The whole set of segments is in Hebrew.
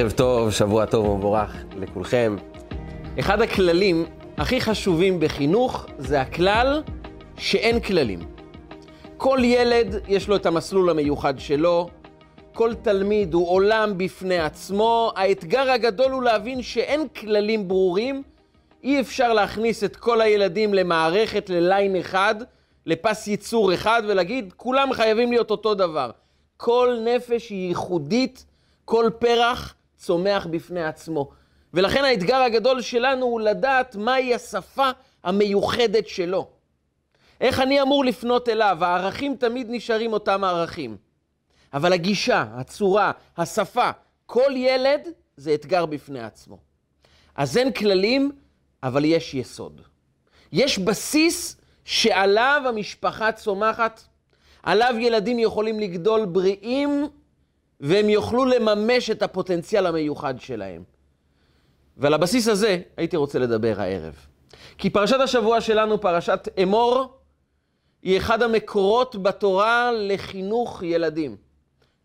ערב טוב, שבוע טוב ומבורך לכולכם. אחד הכללים הכי חשובים בחינוך זה הכלל שאין כללים. כל ילד יש לו את המסלול המיוחד שלו, כל תלמיד הוא עולם בפני עצמו. האתגר הגדול הוא להבין שאין כללים ברורים, אי אפשר להכניס את כל הילדים למערכת, לליין אחד, לפס ייצור אחד ולהגיד כולם חייבים להיות אותו דבר. כל נפש היא ייחודית, כל פרח צומח בפני עצמו. ולכן האתגר הגדול שלנו הוא לדעת מהי השפה המיוחדת שלו. איך אני אמור לפנות אליו? הערכים תמיד נשארים אותם הערכים. אבל הגישה, הצורה, השפה, כל ילד זה אתגר בפני עצמו. אז אין כללים, אבל יש יסוד. יש בסיס שעליו המשפחה צומחת, עליו ילדים יכולים לגדול בריאים, והם יוכלו לממש את הפוטנציאל המיוחד שלהם. ועל הבסיס הזה הייתי רוצה לדבר הערב. כי פרשת השבוע שלנו, פרשת אמור, היא אחד המקורות בתורה לחינוך ילדים.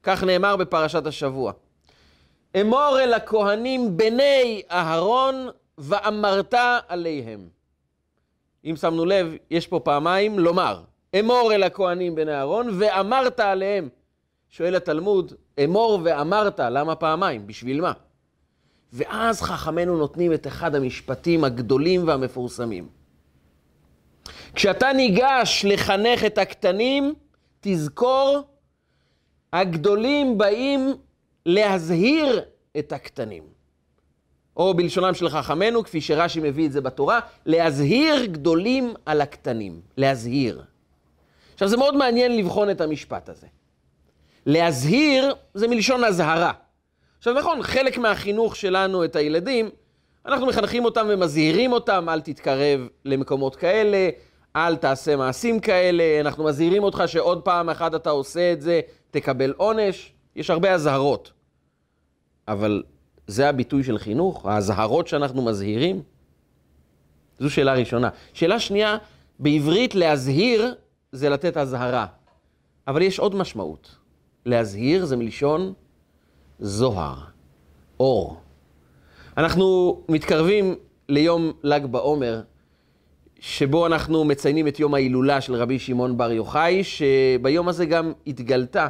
כך נאמר בפרשת השבוע. אמור אל הכהנים בני אהרון ואמרת עליהם. אם שמנו לב, יש פה פעמיים לומר. אמור אל הכהנים בני אהרון ואמרת עליהם. שואל התלמוד, אמור ואמרת, למה פעמיים? בשביל מה? ואז חכמינו נותנים את אחד המשפטים הגדולים והמפורסמים. כשאתה ניגש לחנך את הקטנים, תזכור, הגדולים באים להזהיר את הקטנים. או בלשונם של חכמינו, כפי שרש"י מביא את זה בתורה, להזהיר גדולים על הקטנים. להזהיר. עכשיו, זה מאוד מעניין לבחון את המשפט הזה. להזהיר זה מלשון אזהרה. עכשיו נכון, חלק מהחינוך שלנו את הילדים, אנחנו מחנכים אותם ומזהירים אותם, אל תתקרב למקומות כאלה, אל תעשה מעשים כאלה, אנחנו מזהירים אותך שעוד פעם אחת אתה עושה את זה, תקבל עונש. יש הרבה אזהרות. אבל זה הביטוי של חינוך? האזהרות שאנחנו מזהירים? זו שאלה ראשונה. שאלה שנייה, בעברית להזהיר זה לתת אזהרה. אבל יש עוד משמעות. להזהיר זה מלשון זוהר, אור. אנחנו מתקרבים ליום ל"ג בעומר, שבו אנחנו מציינים את יום ההילולה של רבי שמעון בר יוחאי, שביום הזה גם התגלתה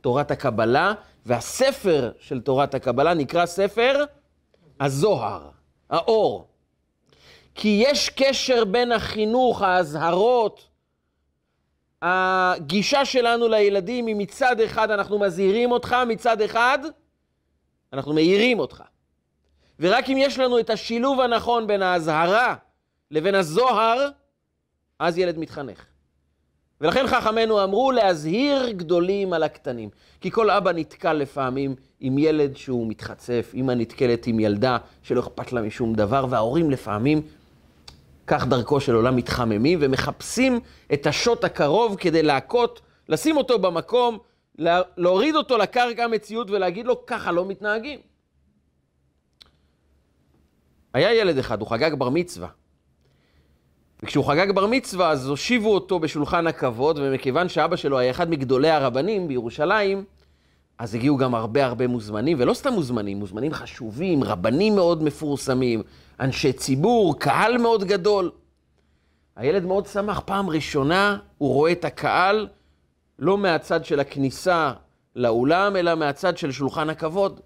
תורת הקבלה, והספר של תורת הקבלה נקרא ספר הזוהר, האור. כי יש קשר בין החינוך, האזהרות, הגישה שלנו לילדים היא מצד אחד אנחנו מזהירים אותך, מצד אחד אנחנו מעירים אותך. ורק אם יש לנו את השילוב הנכון בין האזהרה לבין הזוהר, אז ילד מתחנך. ולכן חכמינו אמרו להזהיר גדולים על הקטנים. כי כל אבא נתקל לפעמים עם ילד שהוא מתחצף, אמא נתקלת עם ילדה שלא אכפת לה משום דבר, וההורים לפעמים כך דרכו של עולם מתחממים ומחפשים את השוט הקרוב כדי להכות, לשים אותו במקום, להוריד אותו לקרקע המציאות ולהגיד לו, ככה לא מתנהגים. היה ילד אחד, הוא חגג בר מצווה. וכשהוא חגג בר מצווה, אז הושיבו אותו בשולחן הכבוד, ומכיוון שאבא שלו היה אחד מגדולי הרבנים בירושלים, אז הגיעו גם הרבה הרבה מוזמנים, ולא סתם מוזמנים, מוזמנים חשובים, רבנים מאוד מפורסמים, אנשי ציבור, קהל מאוד גדול. הילד מאוד שמח, פעם ראשונה הוא רואה את הקהל לא מהצד של הכניסה לאולם, אלא מהצד של שולחן הכבוד.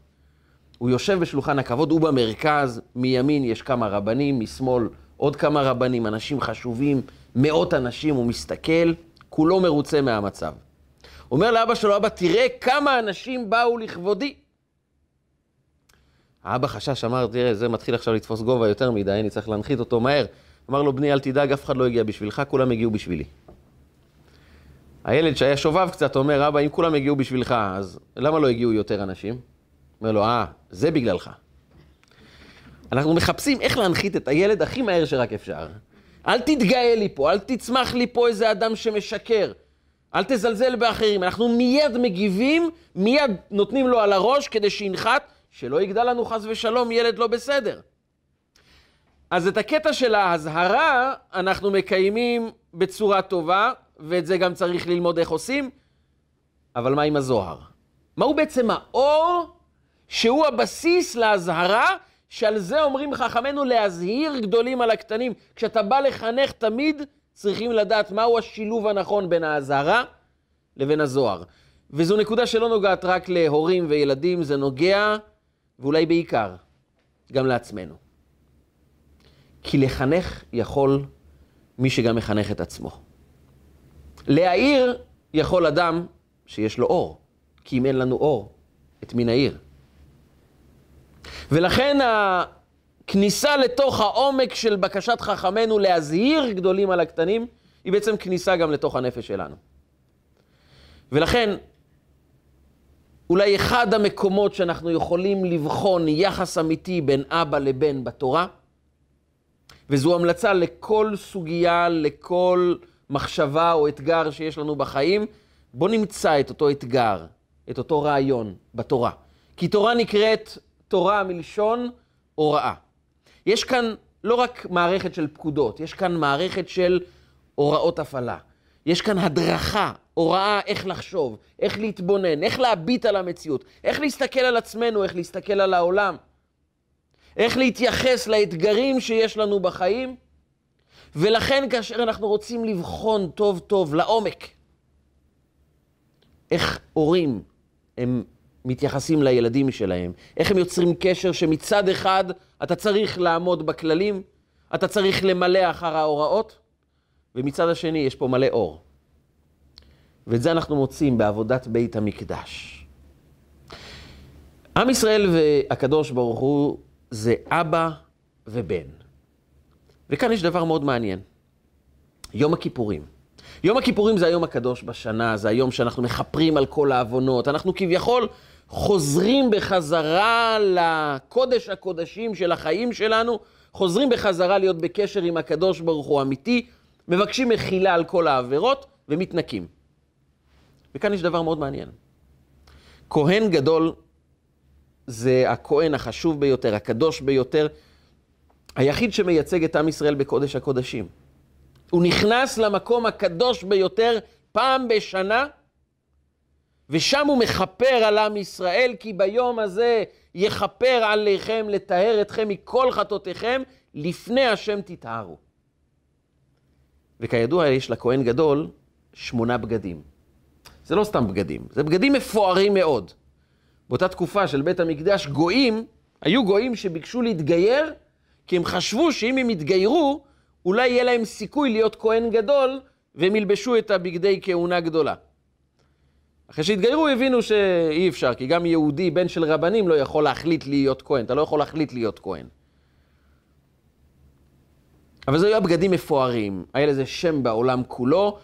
הוא יושב בשולחן הכבוד, הוא במרכז, מימין יש כמה רבנים, משמאל עוד כמה רבנים, אנשים חשובים, מאות אנשים, הוא מסתכל, כולו מרוצה מהמצב. אומר לאבא שלו, אבא, תראה כמה אנשים באו לכבודי. האבא חשש, אמר, תראה, זה מתחיל עכשיו לתפוס גובה יותר מדי, אני צריך להנחית אותו מהר. אמר לו, בני, אל תדאג, אף אחד לא הגיע בשבילך, כולם הגיעו בשבילי. הילד שהיה שובב קצת אומר, אבא, אם כולם הגיעו בשבילך, אז למה לא הגיעו יותר אנשים? אומר לו, אה, זה בגללך. אנחנו מחפשים איך להנחית את הילד הכי מהר שרק אפשר. אל תתגאה לי פה, אל תצמח לי פה איזה אדם שמשקר. אל תזלזל באחרים. אנחנו מיד מגיבים, מיד נותנים לו על הראש כדי שינחת, שלא יגדל לנו חס ושלום ילד לא בסדר. אז את הקטע של האזהרה אנחנו מקיימים בצורה טובה, ואת זה גם צריך ללמוד איך עושים, אבל מה עם הזוהר? מהו בעצם האור שהוא הבסיס לאזהרה, שעל זה אומרים חכמינו להזהיר גדולים על הקטנים. כשאתה בא לחנך תמיד צריכים לדעת מהו השילוב הנכון בין האזהרה לבין הזוהר. וזו נקודה שלא נוגעת רק להורים וילדים, זה נוגע, ואולי בעיקר, גם לעצמנו. כי לחנך יכול מי שגם מחנך את עצמו. להעיר יכול אדם שיש לו אור, כי אם אין לנו אור, את מי נעיר? ולכן הכניסה לתוך העומק של בקשת חכמינו להזהיר גדולים על הקטנים, היא בעצם כניסה גם לתוך הנפש שלנו. ולכן, אולי אחד המקומות שאנחנו יכולים לבחון יחס אמיתי בין אבא לבן בתורה, וזו המלצה לכל סוגיה, לכל מחשבה או אתגר שיש לנו בחיים, בוא נמצא את אותו אתגר, את אותו רעיון בתורה. כי תורה נקראת תורה מלשון הוראה. יש כאן לא רק מערכת של פקודות, יש כאן מערכת של הוראות הפעלה. יש כאן הדרכה, הוראה איך לחשוב, איך להתבונן, איך להביט על המציאות, איך להסתכל על עצמנו, איך להסתכל על העולם, איך להתייחס לאתגרים שיש לנו בחיים. ולכן כאשר אנחנו רוצים לבחון טוב טוב, לעומק, איך הורים הם מתייחסים לילדים שלהם, איך הם יוצרים קשר שמצד אחד אתה צריך לעמוד בכללים, אתה צריך למלא אחר ההוראות, ומצד השני יש פה מלא אור. ואת זה אנחנו מוצאים בעבודת בית המקדש. עם ישראל והקדוש ברוך הוא זה אבא ובן. וכאן יש דבר מאוד מעניין. יום הכיפורים. יום הכיפורים זה היום הקדוש בשנה, זה היום שאנחנו מכפרים על כל העוונות. אנחנו כביכול חוזרים בחזרה לקודש הקודשים של החיים שלנו, חוזרים בחזרה להיות בקשר עם הקדוש ברוך הוא אמיתי, מבקשים מחילה על כל העבירות ומתנקים. וכאן יש דבר מאוד מעניין. כהן גדול זה הכהן החשוב ביותר, הקדוש ביותר, היחיד שמייצג את עם ישראל בקודש הקודשים. הוא נכנס למקום הקדוש ביותר פעם בשנה, ושם הוא מכפר על עם ישראל, כי ביום הזה יכפר עליכם, לטהר אתכם מכל חטאותיכם, לפני השם תטהרו. וכידוע, יש לכהן גדול שמונה בגדים. זה לא סתם בגדים, זה בגדים מפוארים מאוד. באותה תקופה של בית המקדש, גויים, היו גויים שביקשו להתגייר, כי הם חשבו שאם הם יתגיירו, אולי יהיה להם סיכוי להיות כהן גדול, והם ילבשו את הבגדי כהונה גדולה. אחרי שהתגיירו הבינו שאי אפשר, כי גם יהודי, בן של רבנים, לא יכול להחליט להיות כהן. אתה לא יכול להחליט להיות כהן. אבל זה היו הבגדים מפוארים, היה לזה שם בעולם כולו,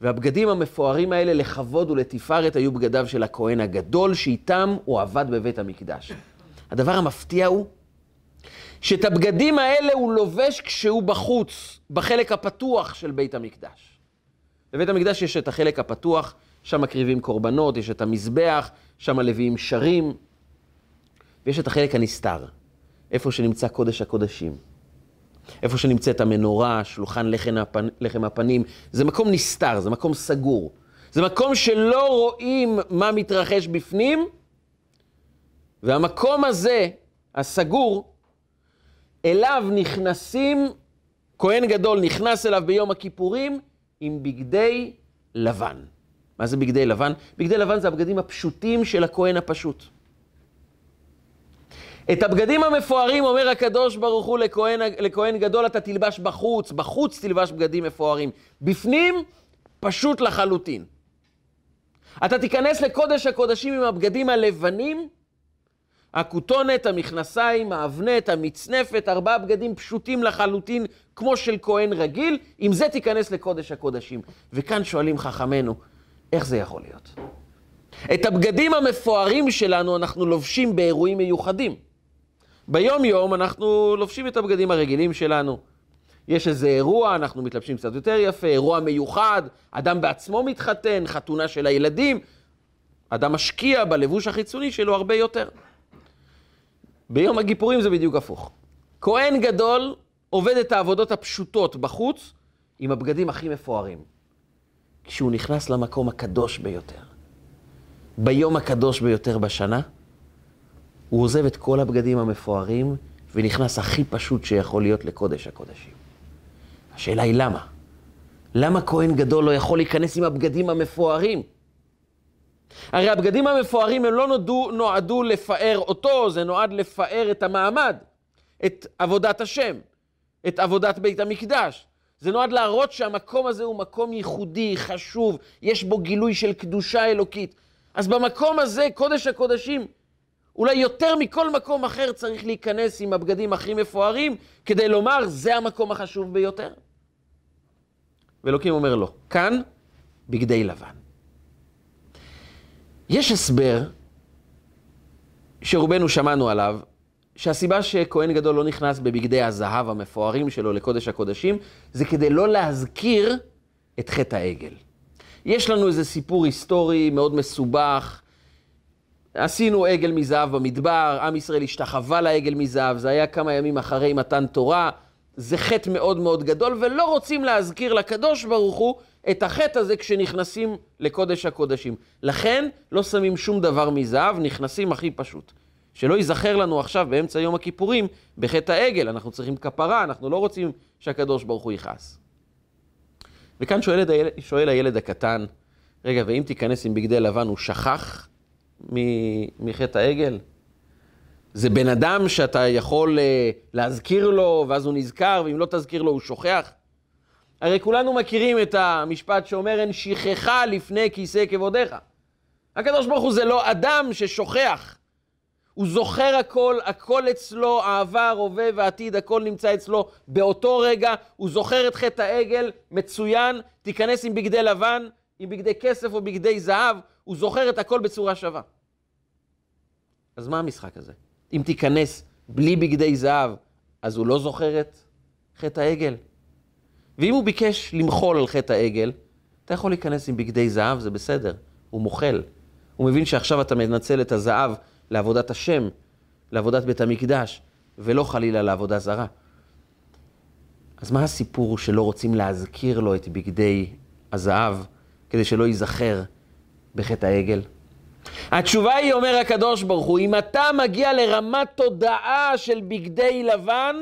והבגדים המפוארים האלה לכבוד ולתפארת היו בגדיו של הכהן הגדול, שאיתם הוא עבד בבית המקדש. הדבר המפתיע הוא שאת הבגדים האלה הוא לובש כשהוא בחוץ, בחלק הפתוח של בית המקדש. בבית המקדש יש את החלק הפתוח, שם מקריבים קורבנות, יש את המזבח, שם לוויים שרים, ויש את החלק הנסתר, איפה שנמצא קודש הקודשים. איפה שנמצאת המנורה, שולחן לחם, הפנ... לחם הפנים, זה מקום נסתר, זה מקום סגור. זה מקום שלא רואים מה מתרחש בפנים, והמקום הזה, הסגור, אליו נכנסים, כהן גדול נכנס אליו ביום הכיפורים עם בגדי לבן. מה זה בגדי לבן? בגדי לבן זה הבגדים הפשוטים של הכהן הפשוט. את הבגדים המפוארים, אומר הקדוש ברוך הוא לכהן, לכהן גדול, אתה תלבש בחוץ, בחוץ תלבש בגדים מפוארים. בפנים, פשוט לחלוטין. אתה תיכנס לקודש הקודשים עם הבגדים הלבנים, הכותונת, המכנסיים, האבנט, המצנפת, ארבעה בגדים פשוטים לחלוטין, כמו של כהן רגיל, עם זה תיכנס לקודש הקודשים. וכאן שואלים חכמינו, איך זה יכול להיות? את הבגדים המפוארים שלנו אנחנו לובשים באירועים מיוחדים. ביום-יום אנחנו לובשים את הבגדים הרגילים שלנו. יש איזה אירוע, אנחנו מתלבשים קצת יותר יפה, אירוע מיוחד, אדם בעצמו מתחתן, חתונה של הילדים, אדם משקיע בלבוש החיצוני שלו הרבה יותר. ביום הגיפורים זה בדיוק הפוך. כהן גדול עובד את העבודות הפשוטות בחוץ עם הבגדים הכי מפוארים. כשהוא נכנס למקום הקדוש ביותר, ביום הקדוש ביותר בשנה, הוא עוזב את כל הבגדים המפוארים ונכנס הכי פשוט שיכול להיות לקודש הקודשים. השאלה היא למה? למה כהן גדול לא יכול להיכנס עם הבגדים המפוארים? הרי הבגדים המפוארים הם לא נועדו, נועדו לפאר אותו, זה נועד לפאר את המעמד, את עבודת השם, את עבודת בית המקדש. זה נועד להראות שהמקום הזה הוא מקום ייחודי, חשוב, יש בו גילוי של קדושה אלוקית. אז במקום הזה, קודש הקודשים, אולי יותר מכל מקום אחר צריך להיכנס עם הבגדים הכי מפוארים, כדי לומר, זה המקום החשוב ביותר. ואלוקים אומר לו, כאן, בגדי לבן. יש הסבר שרובנו שמענו עליו, שהסיבה שכהן גדול לא נכנס בבגדי הזהב המפוארים שלו לקודש הקודשים, זה כדי לא להזכיר את חטא העגל. יש לנו איזה סיפור היסטורי מאוד מסובך. עשינו עגל מזהב במדבר, עם ישראל השתחווה לעגל מזהב, זה היה כמה ימים אחרי מתן תורה. זה חטא מאוד מאוד גדול, ולא רוצים להזכיר לקדוש ברוך הוא את החטא הזה כשנכנסים לקודש הקודשים. לכן לא שמים שום דבר מזהב, נכנסים הכי פשוט. שלא ייזכר לנו עכשיו באמצע יום הכיפורים בחטא העגל, אנחנו צריכים כפרה, אנחנו לא רוצים שהקדוש ברוך הוא יכעס. וכאן שואל, הילד, שואל הילד הקטן, רגע, ואם תיכנס עם בגדי לבן, הוא שכח מחטא העגל? זה בן אדם שאתה יכול אה, להזכיר לו, ואז הוא נזכר, ואם לא תזכיר לו, הוא שוכח? הרי כולנו מכירים את המשפט שאומר, אין שכחה לפני כיסא כבודיך. הקדוש ברוך הוא זה לא אדם ששוכח. הוא זוכר הכל, הכל אצלו, העבר, הווה ועתיד, הכל נמצא אצלו באותו רגע. הוא זוכר את חטא העגל, מצוין, תיכנס עם בגדי לבן, עם בגדי כסף או בגדי זהב, הוא זוכר את הכל בצורה שווה. אז מה המשחק הזה? אם תיכנס בלי בגדי זהב, אז הוא לא זוכר את חטא העגל. ואם הוא ביקש למחול על חטא העגל, אתה יכול להיכנס עם בגדי זהב, זה בסדר, הוא מוחל. הוא מבין שעכשיו אתה מנצל את הזהב לעבודת השם, לעבודת בית המקדש, ולא חלילה לעבודה זרה. אז מה הסיפור שלא רוצים להזכיר לו את בגדי הזהב, כדי שלא ייזכר בחטא העגל? התשובה היא, אומר הקדוש ברוך הוא, אם אתה מגיע לרמת תודעה של בגדי לבן,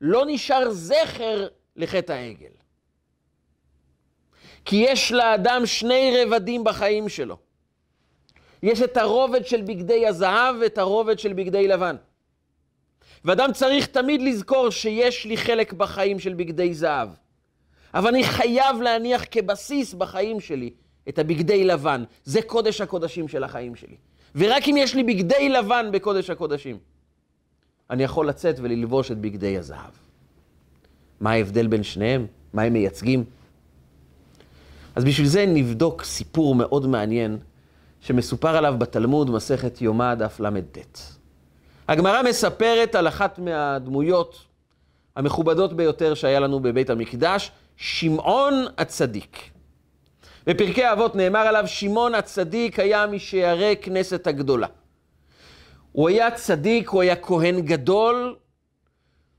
לא נשאר זכר לחטא העגל. כי יש לאדם שני רבדים בחיים שלו. יש את הרובד של בגדי הזהב ואת הרובד של בגדי לבן. ואדם צריך תמיד לזכור שיש לי חלק בחיים של בגדי זהב. אבל אני חייב להניח כבסיס בחיים שלי את הבגדי לבן. זה קודש הקודשים של החיים שלי. ורק אם יש לי בגדי לבן בקודש הקודשים, אני יכול לצאת וללבוש את בגדי הזהב. מה ההבדל בין שניהם? מה הם מייצגים? אז בשביל זה נבדוק סיפור מאוד מעניין שמסופר עליו בתלמוד, מסכת יומא, דף ל"ט. הגמרא מספרת על אחת מהדמויות המכובדות ביותר שהיה לנו בבית המקדש, שמעון הצדיק. בפרקי אבות נאמר עליו, שמעון הצדיק היה משערי כנסת הגדולה. הוא היה צדיק, הוא היה כהן גדול.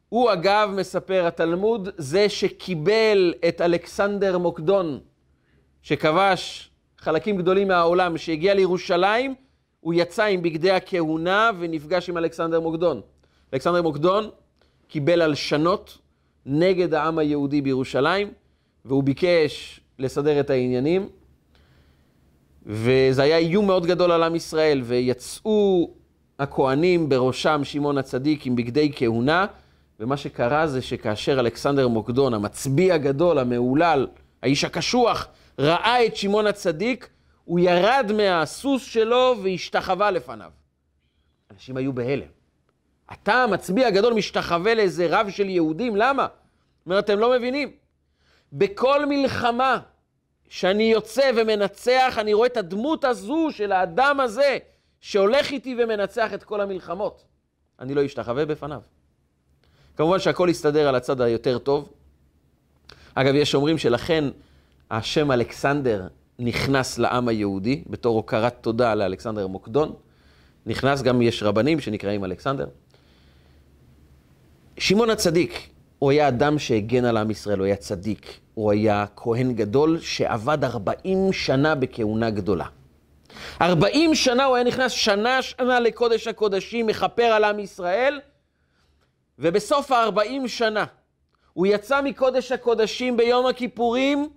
הוא אגב, מספר התלמוד, זה שקיבל את אלכסנדר מוקדון, שכבש חלקים גדולים מהעולם, שהגיע לירושלים, הוא יצא עם בגדי הכהונה ונפגש עם אלכסנדר מוקדון. אלכסנדר מוקדון קיבל הלשנות נגד העם היהודי בירושלים, והוא ביקש לסדר את העניינים, וזה היה איום מאוד גדול על עם ישראל, ויצאו הכהנים, בראשם שמעון הצדיק, עם בגדי כהונה, ומה שקרה זה שכאשר אלכסנדר מוקדון, המצביא הגדול, המהולל, האיש הקשוח, ראה את שמעון הצדיק, הוא ירד מהסוס שלו והשתחווה לפניו. אנשים היו בהלם. אתה, המצביא הגדול, משתחווה לאיזה רב של יהודים, למה? זאת אומרת, אתם לא מבינים. בכל מלחמה שאני יוצא ומנצח, אני רואה את הדמות הזו של האדם הזה, שהולך איתי ומנצח את כל המלחמות. אני לא אשתחווה בפניו. כמובן שהכל יסתדר על הצד היותר טוב. אגב, יש אומרים שלכן השם אלכסנדר נכנס לעם היהודי בתור הוקרת תודה לאלכסנדר מוקדון. נכנס, גם יש רבנים שנקראים אלכסנדר. שמעון הצדיק, הוא היה אדם שהגן על עם ישראל, הוא היה צדיק. הוא היה כהן גדול שעבד 40 שנה בכהונה גדולה. ארבעים שנה הוא היה נכנס שנה-שנה לקודש הקודשים, מכפר על עם ישראל, ובסוף הארבעים שנה הוא יצא מקודש הקודשים ביום הכיפורים,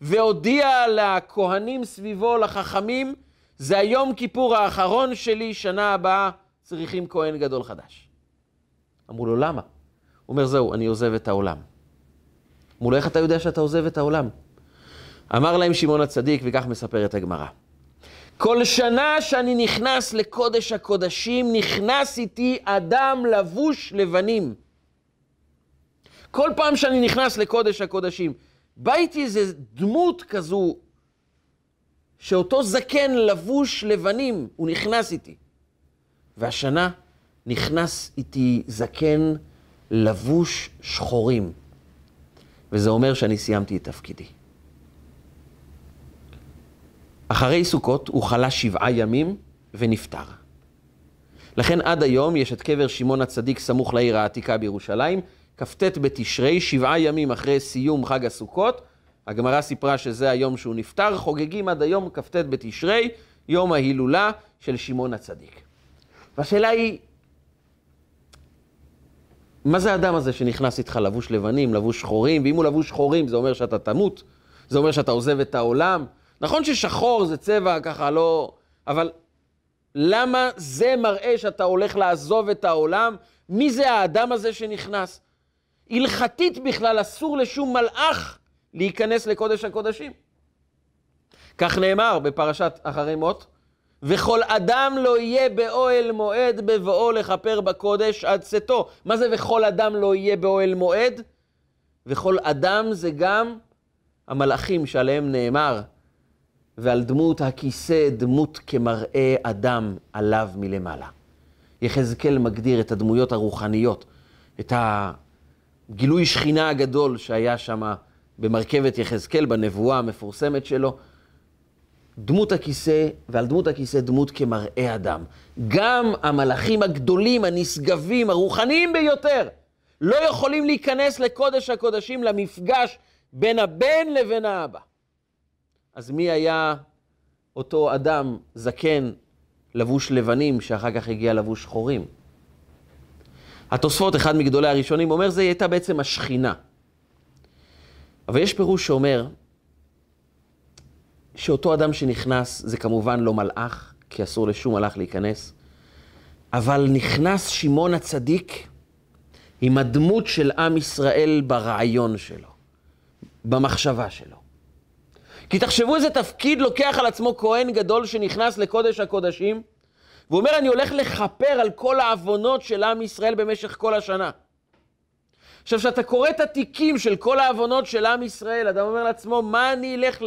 והודיע לכהנים סביבו, לחכמים, זה היום כיפור האחרון שלי, שנה הבאה צריכים כהן גדול חדש. אמרו לו, למה? הוא אומר, זהו, אני עוזב את העולם. אמרו לו, איך אתה יודע שאתה עוזב את העולם? אמר להם שמעון הצדיק, וכך מספרת הגמרא. כל שנה שאני נכנס לקודש הקודשים, נכנס איתי אדם לבוש לבנים. כל פעם שאני נכנס לקודש הקודשים, בא איתי איזה דמות כזו, שאותו זקן לבוש לבנים, הוא נכנס איתי. והשנה נכנס איתי זקן לבוש שחורים. וזה אומר שאני סיימתי את תפקידי. אחרי סוכות הוא חלה שבעה ימים ונפטר. לכן עד היום יש את קבר שמעון הצדיק סמוך לעיר העתיקה בירושלים, כ"ט בתשרי, שבעה ימים אחרי סיום חג הסוכות. הגמרא סיפרה שזה היום שהוא נפטר, חוגגים עד היום כ"ט בתשרי, יום ההילולה של שמעון הצדיק. והשאלה היא, מה זה האדם הזה שנכנס איתך לבוש לבנים, לבוש שחורים, ואם הוא לבוש שחורים זה אומר שאתה תמות, זה אומר שאתה עוזב את העולם. נכון ששחור זה צבע ככה לא... אבל למה זה מראה שאתה הולך לעזוב את העולם? מי זה האדם הזה שנכנס? הלכתית בכלל אסור לשום מלאך להיכנס לקודש הקודשים. כך נאמר בפרשת אחרי מות, וכל אדם לא יהיה באוהל מועד בבואו לכפר בקודש עד צאתו. מה זה וכל אדם לא יהיה באוהל מועד? וכל אדם זה גם המלאכים שעליהם נאמר, ועל דמות הכיסא דמות כמראה אדם עליו מלמעלה. יחזקאל מגדיר את הדמויות הרוחניות, את הגילוי שכינה הגדול שהיה שם במרכבת יחזקאל, בנבואה המפורסמת שלו. דמות הכיסא, ועל דמות הכיסא דמות כמראה אדם. גם המלאכים הגדולים, הנשגבים, הרוחניים ביותר, לא יכולים להיכנס לקודש הקודשים, למפגש בין הבן לבין האבא. אז מי היה אותו אדם זקן, לבוש לבנים, שאחר כך הגיע לבוש שחורים? התוספות, אחד מגדולי הראשונים, אומר, זה הייתה בעצם השכינה. אבל יש פירוש שאומר שאותו אדם שנכנס זה כמובן לא מלאך, כי אסור לשום מלאך להיכנס, אבל נכנס שמעון הצדיק עם הדמות של עם ישראל ברעיון שלו, במחשבה שלו. כי תחשבו איזה תפקיד לוקח על עצמו כהן גדול שנכנס לקודש הקודשים, והוא אומר, אני הולך לכפר על כל העוונות של עם ישראל במשך כל השנה. עכשיו, כשאתה קורא את התיקים של כל העוונות של עם ישראל, אדם אומר לעצמו, מה אני אלך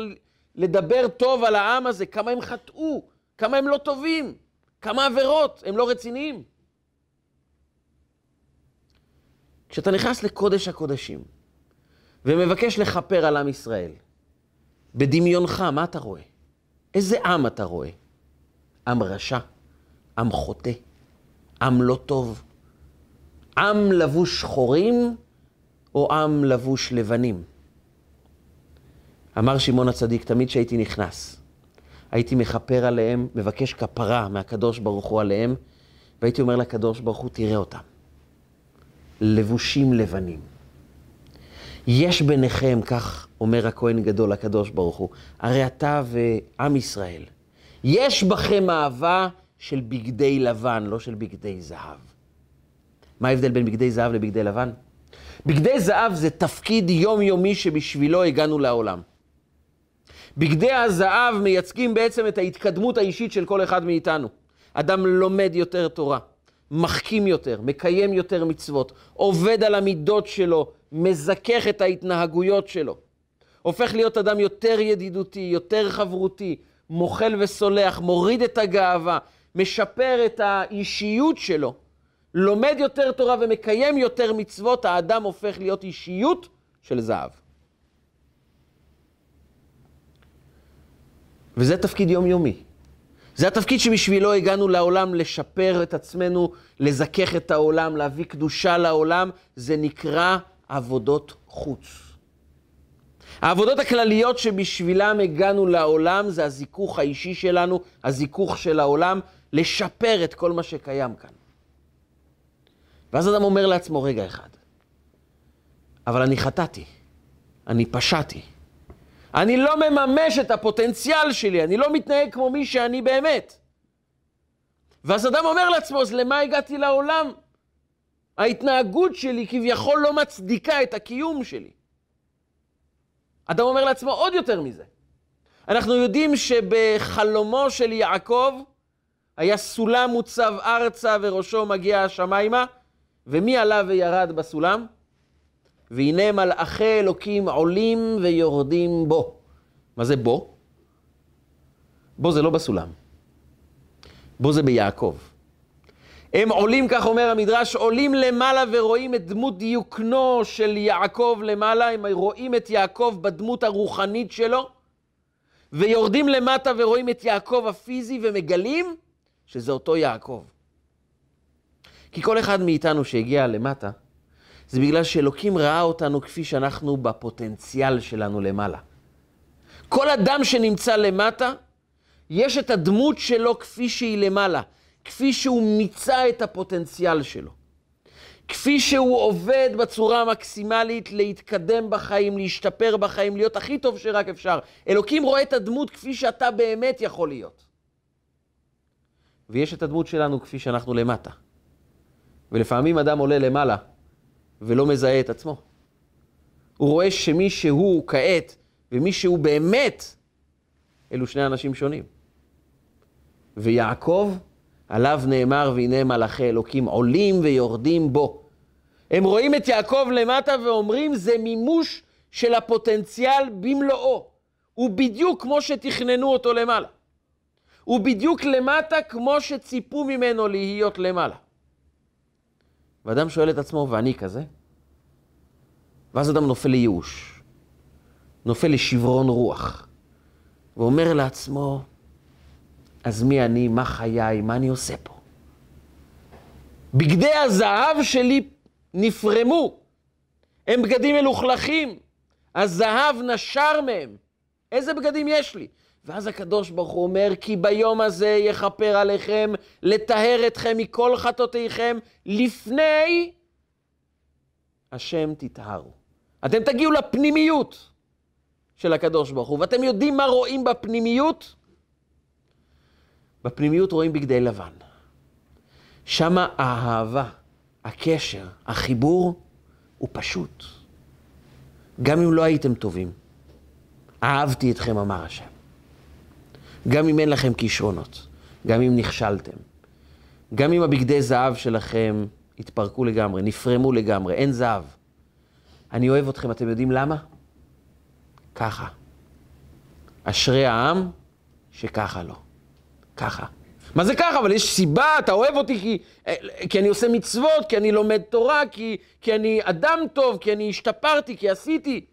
לדבר טוב על העם הזה? כמה הם חטאו? כמה הם לא טובים? כמה עבירות? הם לא רציניים? כשאתה נכנס לקודש הקודשים ומבקש לכפר על עם ישראל, בדמיונך, מה אתה רואה? איזה עם אתה רואה? עם רשע, עם חוטא, עם לא טוב, עם לבוש שחורים או עם לבוש לבנים? אמר שמעון הצדיק, תמיד כשהייתי נכנס, הייתי מכפר עליהם, מבקש כפרה מהקדוש ברוך הוא עליהם, והייתי אומר לקדוש ברוך הוא, תראה אותם. לבושים לבנים. יש ביניכם, כך אומר הכהן גדול, הקדוש ברוך הוא, הרי אתה ועם ישראל, יש בכם אהבה של בגדי לבן, לא של בגדי זהב. מה ההבדל בין בגדי זהב לבגדי לבן? בגדי זהב זה תפקיד יומיומי שבשבילו הגענו לעולם. בגדי הזהב מייצגים בעצם את ההתקדמות האישית של כל אחד מאיתנו. אדם לומד יותר תורה, מחכים יותר, מקיים יותר מצוות, עובד על המידות שלו, מזכך את ההתנהגויות שלו. הופך להיות אדם יותר ידידותי, יותר חברותי, מוחל וסולח, מוריד את הגאווה, משפר את האישיות שלו, לומד יותר תורה ומקיים יותר מצוות, האדם הופך להיות אישיות של זהב. וזה תפקיד יומיומי. זה התפקיד שבשבילו הגענו לעולם לשפר את עצמנו, לזכך את העולם, להביא קדושה לעולם, זה נקרא עבודות חוץ. העבודות הכלליות שבשבילם הגענו לעולם זה הזיכוך האישי שלנו, הזיכוך של העולם, לשפר את כל מה שקיים כאן. ואז אדם אומר לעצמו, רגע אחד, אבל אני חטאתי, אני פשעתי. אני לא מממש את הפוטנציאל שלי, אני לא מתנהג כמו מי שאני באמת. ואז אדם אומר לעצמו, אז למה הגעתי לעולם? ההתנהגות שלי כביכול לא מצדיקה את הקיום שלי. אדם אומר לעצמו עוד יותר מזה. אנחנו יודעים שבחלומו של יעקב היה סולם מוצב ארצה וראשו מגיע השמיימה, ומי עלה וירד בסולם? והנה מלאכי אלוקים עולים ויורדים בו. מה זה בו? בו זה לא בסולם. בו זה ביעקב. הם עולים, כך אומר המדרש, עולים למעלה ורואים את דמות דיוקנו של יעקב למעלה, הם רואים את יעקב בדמות הרוחנית שלו, ויורדים למטה ורואים את יעקב הפיזי ומגלים שזה אותו יעקב. כי כל אחד מאיתנו שהגיע למטה, זה בגלל שאלוקים ראה אותנו כפי שאנחנו בפוטנציאל שלנו למעלה. כל אדם שנמצא למטה, יש את הדמות שלו כפי שהיא למעלה. כפי שהוא מיצה את הפוטנציאל שלו. כפי שהוא עובד בצורה המקסימלית להתקדם בחיים, להשתפר בחיים, להיות הכי טוב שרק אפשר. אלוקים רואה את הדמות כפי שאתה באמת יכול להיות. ויש את הדמות שלנו כפי שאנחנו למטה. ולפעמים אדם עולה למעלה ולא מזהה את עצמו. הוא רואה שמי שהוא כעת ומי שהוא באמת, אלו שני אנשים שונים. ויעקב עליו נאמר, והנה מלאכי אלוקים עולים ויורדים בו. הם רואים את יעקב למטה ואומרים, זה מימוש של הפוטנציאל במלואו. הוא בדיוק כמו שתכננו אותו למעלה. הוא בדיוק למטה כמו שציפו ממנו להיות למעלה. ואדם שואל את עצמו, ואני כזה? ואז אדם נופל לייאוש, נופל לשברון רוח, ואומר לעצמו, אז מי אני, מה חיי, מה אני עושה פה? בגדי הזהב שלי נפרמו, הם בגדים מלוכלכים, הזהב נשר מהם. איזה בגדים יש לי? ואז הקדוש ברוך הוא אומר, כי ביום הזה יכפר עליכם, לטהר אתכם מכל חטאותיכם, לפני השם תטהרו. אתם תגיעו לפנימיות של הקדוש ברוך הוא, ואתם יודעים מה רואים בפנימיות? בפנימיות רואים בגדי לבן. שם האהבה, הקשר, החיבור, הוא פשוט. גם אם לא הייתם טובים, אהבתי אתכם, אמר השם. גם אם אין לכם כישרונות, גם אם נכשלתם, גם אם הבגדי זהב שלכם התפרקו לגמרי, נפרמו לגמרי, אין זהב. אני אוהב אתכם, אתם יודעים למה? ככה. אשרי העם שככה לא. ככה. מה זה ככה? אבל יש סיבה, אתה אוהב אותי כי, כי אני עושה מצוות, כי אני לומד תורה, כי, כי אני אדם טוב, כי אני השתפרתי, כי עשיתי.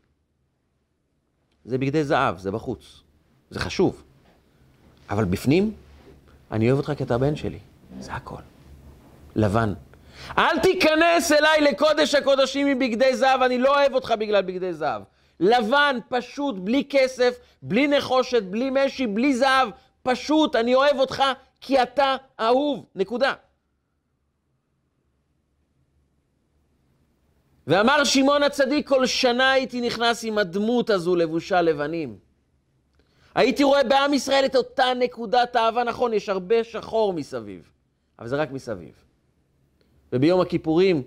זה בגדי זהב, זה בחוץ. זה חשוב. אבל בפנים, אני אוהב אותך כי אתה הבן שלי. זה הכל. לבן. אל תיכנס אליי לקודש הקודשים מבגדי זהב, אני לא אוהב אותך בגלל בגדי זהב. לבן, פשוט, בלי כסף, בלי נחושת, בלי משי, בלי זהב, פשוט, אני אוהב אותך כי אתה אהוב, נקודה. ואמר שמעון הצדיק, כל שנה הייתי נכנס עם הדמות הזו לבושה לבנים. הייתי רואה בעם ישראל את אותה נקודת אהבה, נכון, יש הרבה שחור מסביב, אבל זה רק מסביב. וביום הכיפורים,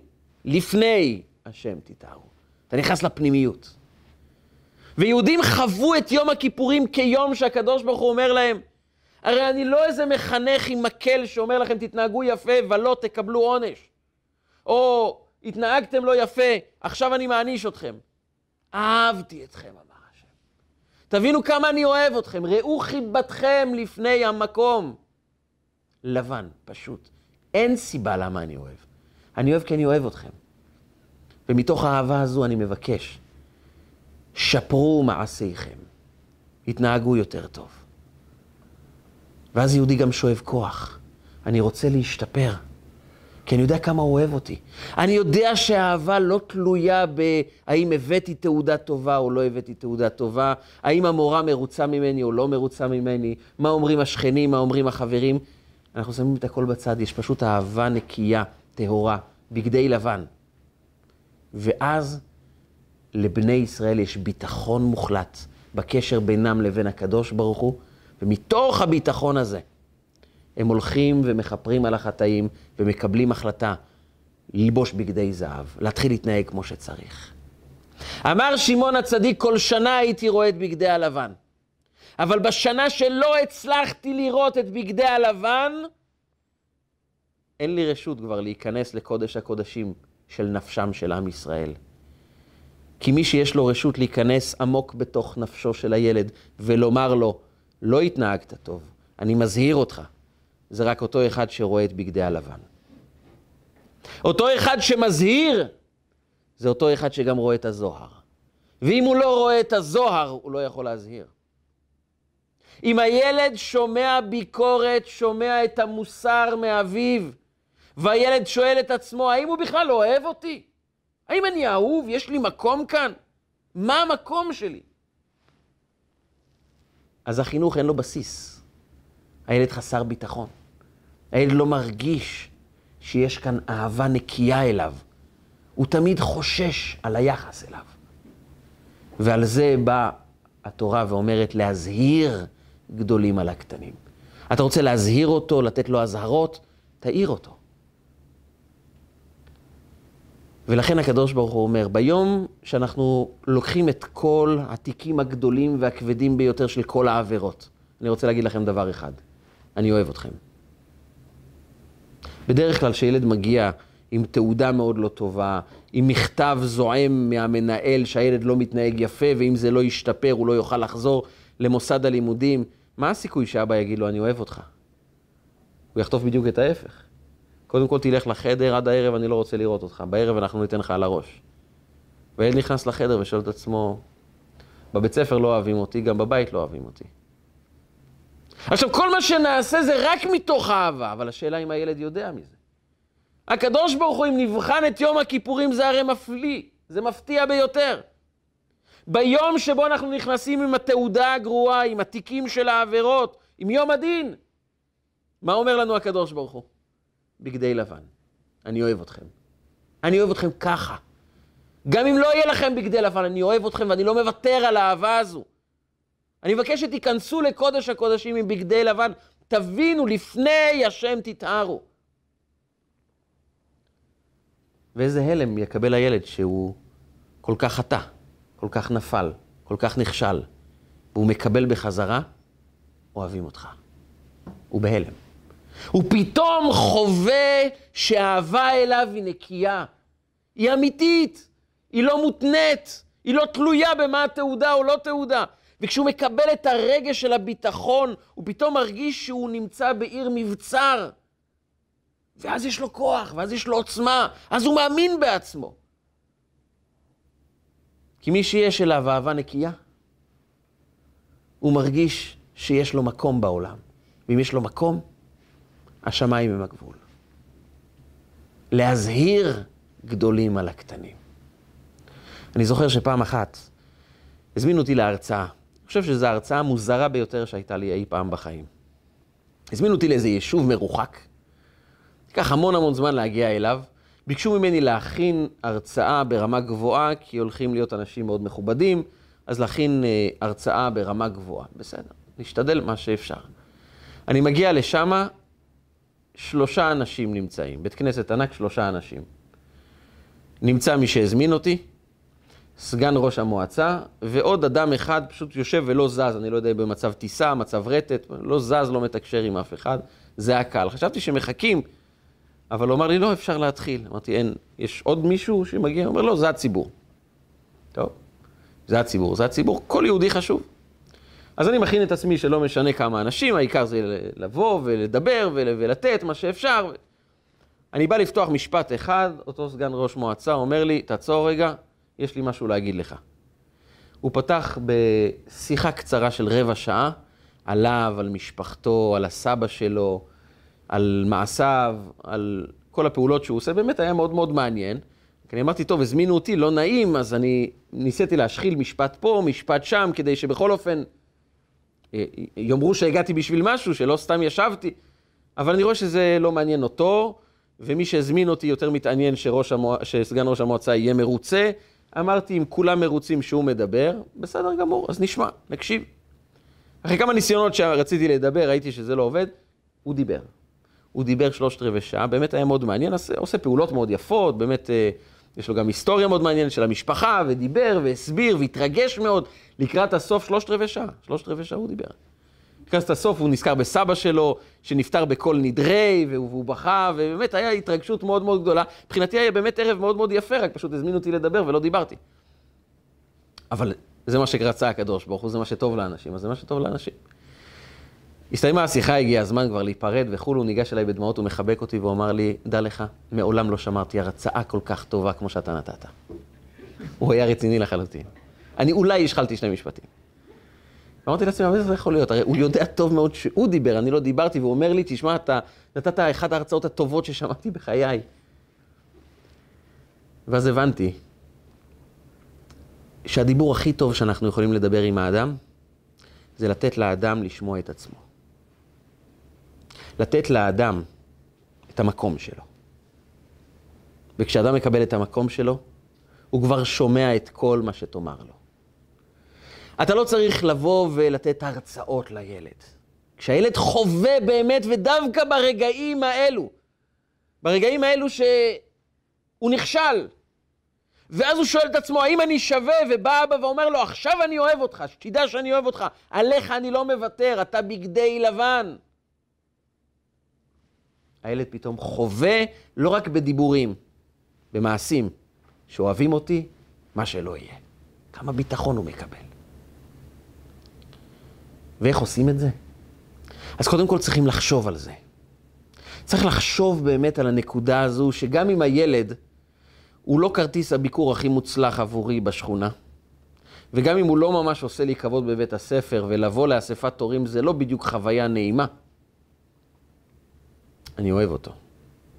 לפני השם תתארו. אתה נכנס לפנימיות. ויהודים חוו את יום הכיפורים כיום שהקדוש ברוך הוא אומר להם, הרי אני לא איזה מחנך עם מקל שאומר לכם תתנהגו יפה ולא תקבלו עונש. או התנהגתם לא יפה, עכשיו אני מעניש אתכם. אהבתי אתכם. תבינו כמה אני אוהב אתכם, ראו חיבתכם לפני המקום. לבן, פשוט. אין סיבה למה אני אוהב. אני אוהב כי אני אוהב אתכם. ומתוך האהבה הזו אני מבקש, שפרו מעשיכם, התנהגו יותר טוב. ואז יהודי גם שואב כוח. אני רוצה להשתפר, כי אני יודע כמה הוא אוהב אותי. אני יודע שהאהבה לא תלויה בהאם הבאתי תעודה טובה או לא הבאתי תעודה טובה, האם המורה מרוצה ממני או לא מרוצה ממני, מה אומרים השכנים, מה אומרים החברים. אנחנו שמים את הכל בצד, יש פשוט אהבה נקייה, טהורה, בגדי לבן. ואז לבני ישראל יש ביטחון מוחלט בקשר בינם לבין הקדוש ברוך הוא, ומתוך הביטחון הזה הם הולכים ומכפרים על החטאים ומקבלים החלטה ללבוש בגדי זהב, להתחיל להתנהג כמו שצריך. אמר שמעון הצדיק, כל שנה הייתי רואה את בגדי הלבן. אבל בשנה שלא הצלחתי לראות את בגדי הלבן, אין לי רשות כבר להיכנס לקודש הקודשים של נפשם של עם ישראל. כי מי שיש לו רשות להיכנס עמוק בתוך נפשו של הילד ולומר לו, לא התנהגת טוב, אני מזהיר אותך, זה רק אותו אחד שרואה את בגדי הלבן. אותו אחד שמזהיר, זה אותו אחד שגם רואה את הזוהר. ואם הוא לא רואה את הזוהר, הוא לא יכול להזהיר. אם הילד שומע ביקורת, שומע את המוסר מאביו, והילד שואל את עצמו, האם הוא בכלל אוהב אותי? האם אני אהוב? יש לי מקום כאן? מה המקום שלי? אז החינוך אין לו בסיס. הילד חסר ביטחון. הילד לא מרגיש שיש כאן אהבה נקייה אליו. הוא תמיד חושש על היחס אליו. ועל זה באה התורה ואומרת להזהיר גדולים על הקטנים. אתה רוצה להזהיר אותו, לתת לו אזהרות, תעיר אותו. ולכן הקדוש ברוך הוא אומר, ביום שאנחנו לוקחים את כל התיקים הגדולים והכבדים ביותר של כל העבירות, אני רוצה להגיד לכם דבר אחד, אני אוהב אתכם. בדרך כלל כשילד מגיע עם תעודה מאוד לא טובה, עם מכתב זועם מהמנהל שהילד לא מתנהג יפה, ואם זה לא ישתפר הוא לא יוכל לחזור למוסד הלימודים, מה הסיכוי שאבא יגיד לו, אני אוהב אותך? הוא יחטוף בדיוק את ההפך. קודם כל תלך לחדר עד הערב, אני לא רוצה לראות אותך. בערב אנחנו ניתן לך על הראש. והילד נכנס לחדר ושואל את עצמו, בבית ספר לא אוהבים אותי, גם בבית לא אוהבים אותי. עכשיו, כל מה שנעשה זה רק מתוך אהבה, אבל השאלה אם הילד יודע מזה. הקדוש ברוך הוא, אם נבחן את יום הכיפורים, זה הרי מפליא, זה מפתיע ביותר. ביום שבו אנחנו נכנסים עם התעודה הגרועה, עם התיקים של העבירות, עם יום הדין, מה אומר לנו הקדוש ברוך הוא? בגדי לבן. אני אוהב אתכם. אני אוהב אתכם ככה. גם אם לא יהיה לכם בגדי לבן, אני אוהב אתכם ואני לא מוותר על האהבה הזו. אני מבקש שתיכנסו לקודש הקודשים עם בגדי לבן, תבינו, לפני השם תתארו. ואיזה הלם יקבל הילד שהוא כל כך חטא, כל כך נפל, כל כך נכשל, והוא מקבל בחזרה, אוהבים אותך. הוא בהלם. הוא פתאום חווה שהאהבה אליו היא נקייה, היא אמיתית, היא לא מותנית, היא לא תלויה במה התעודה או לא תעודה. וכשהוא מקבל את הרגש של הביטחון, הוא פתאום מרגיש שהוא נמצא בעיר מבצר. ואז יש לו כוח, ואז יש לו עוצמה, אז הוא מאמין בעצמו. כי מי שיש אליו אהבה נקייה, הוא מרגיש שיש לו מקום בעולם. ואם יש לו מקום, השמיים הם הגבול. להזהיר גדולים על הקטנים. אני זוכר שפעם אחת הזמינו אותי להרצאה. חושב שזו ההרצאה המוזרה ביותר שהייתה לי אי פעם בחיים. הזמינו אותי לאיזה יישוב מרוחק. ייקח המון המון זמן להגיע אליו. ביקשו ממני להכין הרצאה ברמה גבוהה, כי הולכים להיות אנשים מאוד מכובדים, אז להכין אה, הרצאה ברמה גבוהה. בסדר, נשתדל מה שאפשר. אני מגיע לשם, שלושה אנשים נמצאים, בית כנסת ענק, שלושה אנשים. נמצא מי שהזמין אותי, סגן ראש המועצה, ועוד אדם אחד פשוט יושב ולא זז, אני לא יודע, במצב טיסה, מצב רטט, לא זז, לא מתקשר עם אף אחד, זה הקהל. חשבתי שמחכים, אבל הוא אמר לי, לא, אפשר להתחיל. אמרתי, אין, יש עוד מישהו שמגיע? הוא אומר, לא, זה הציבור. טוב, זה הציבור, זה הציבור, כל יהודי חשוב. אז אני מכין את עצמי שלא משנה כמה אנשים, העיקר זה לבוא ולדבר ולתת מה שאפשר. אני בא לפתוח משפט אחד, אותו סגן ראש מועצה אומר לי, תעצור רגע, יש לי משהו להגיד לך. הוא פתח בשיחה קצרה של רבע שעה, עליו, על משפחתו, על הסבא שלו, על מעשיו, על כל הפעולות שהוא עושה, באמת היה מאוד מאוד מעניין. כי אני אמרתי, טוב, הזמינו אותי, לא נעים, אז אני ניסיתי להשחיל משפט פה, משפט שם, כדי שבכל אופן אה, יאמרו שהגעתי בשביל משהו, שלא סתם ישבתי. אבל אני רואה שזה לא מעניין אותו, ומי שהזמין אותי יותר מתעניין שראש המוע... שסגן ראש המועצה יהיה מרוצה. אמרתי, אם כולם מרוצים שהוא מדבר, בסדר גמור, אז נשמע, נקשיב. אחרי כמה ניסיונות שרציתי לדבר, ראיתי שזה לא עובד, הוא דיבר. הוא דיבר שלושת רבעי שעה, באמת היה מאוד מעניין, עושה פעולות מאוד יפות, באמת אה, יש לו גם היסטוריה מאוד מעניינת של המשפחה, ודיבר והסביר והתרגש מאוד. לקראת הסוף שלושת רבעי שעה, שלושת רבעי שעה הוא דיבר. לקראת הסוף הוא נזכר בסבא שלו, שנפטר בקול נדרי, והוא בכה, ובאמת היה התרגשות מאוד מאוד גדולה. מבחינתי היה באמת ערב מאוד מאוד יפה, רק פשוט הזמינו אותי לדבר ולא דיברתי. אבל זה מה שרצה הקדוש ברוך הוא, זה מה שטוב לאנשים, אז זה מה שטוב לאנשים. הסתיימה השיחה, הגיע הזמן כבר להיפרד וכולו, הוא ניגש אליי בדמעות, הוא מחבק אותי והוא אמר לי, דע לך, מעולם לא שמרתי הרצאה כל כך טובה כמו שאתה נתת. הוא היה רציני לחלוטין. אני אולי השחלתי שני משפטים. אמרתי לעצמי, אבל זה יכול להיות? הרי הוא יודע טוב מאוד שהוא דיבר, אני לא דיברתי, והוא אומר לי, תשמע, אתה נתת אחת ההרצאות הטובות ששמעתי בחיי. ואז הבנתי שהדיבור הכי טוב שאנחנו יכולים לדבר עם האדם, זה לתת לאדם לשמוע את עצמו. לתת לאדם את המקום שלו. וכשאדם מקבל את המקום שלו, הוא כבר שומע את כל מה שתאמר לו. אתה לא צריך לבוא ולתת הרצאות לילד. כשהילד חווה באמת, ודווקא ברגעים האלו, ברגעים האלו שהוא נכשל, ואז הוא שואל את עצמו, האם אני שווה? ובא אבא ואומר לו, עכשיו אני אוהב אותך, שתדע שאני אוהב אותך, עליך אני לא מוותר, אתה בגדי לבן. הילד פתאום חווה, לא רק בדיבורים, במעשים, שאוהבים אותי, מה שלא יהיה. כמה ביטחון הוא מקבל. ואיך עושים את זה? אז קודם כל צריכים לחשוב על זה. צריך לחשוב באמת על הנקודה הזו, שגם אם הילד הוא לא כרטיס הביקור הכי מוצלח עבורי בשכונה, וגם אם הוא לא ממש עושה לי כבוד בבית הספר, ולבוא לאספת הורים זה לא בדיוק חוויה נעימה, אני אוהב אותו.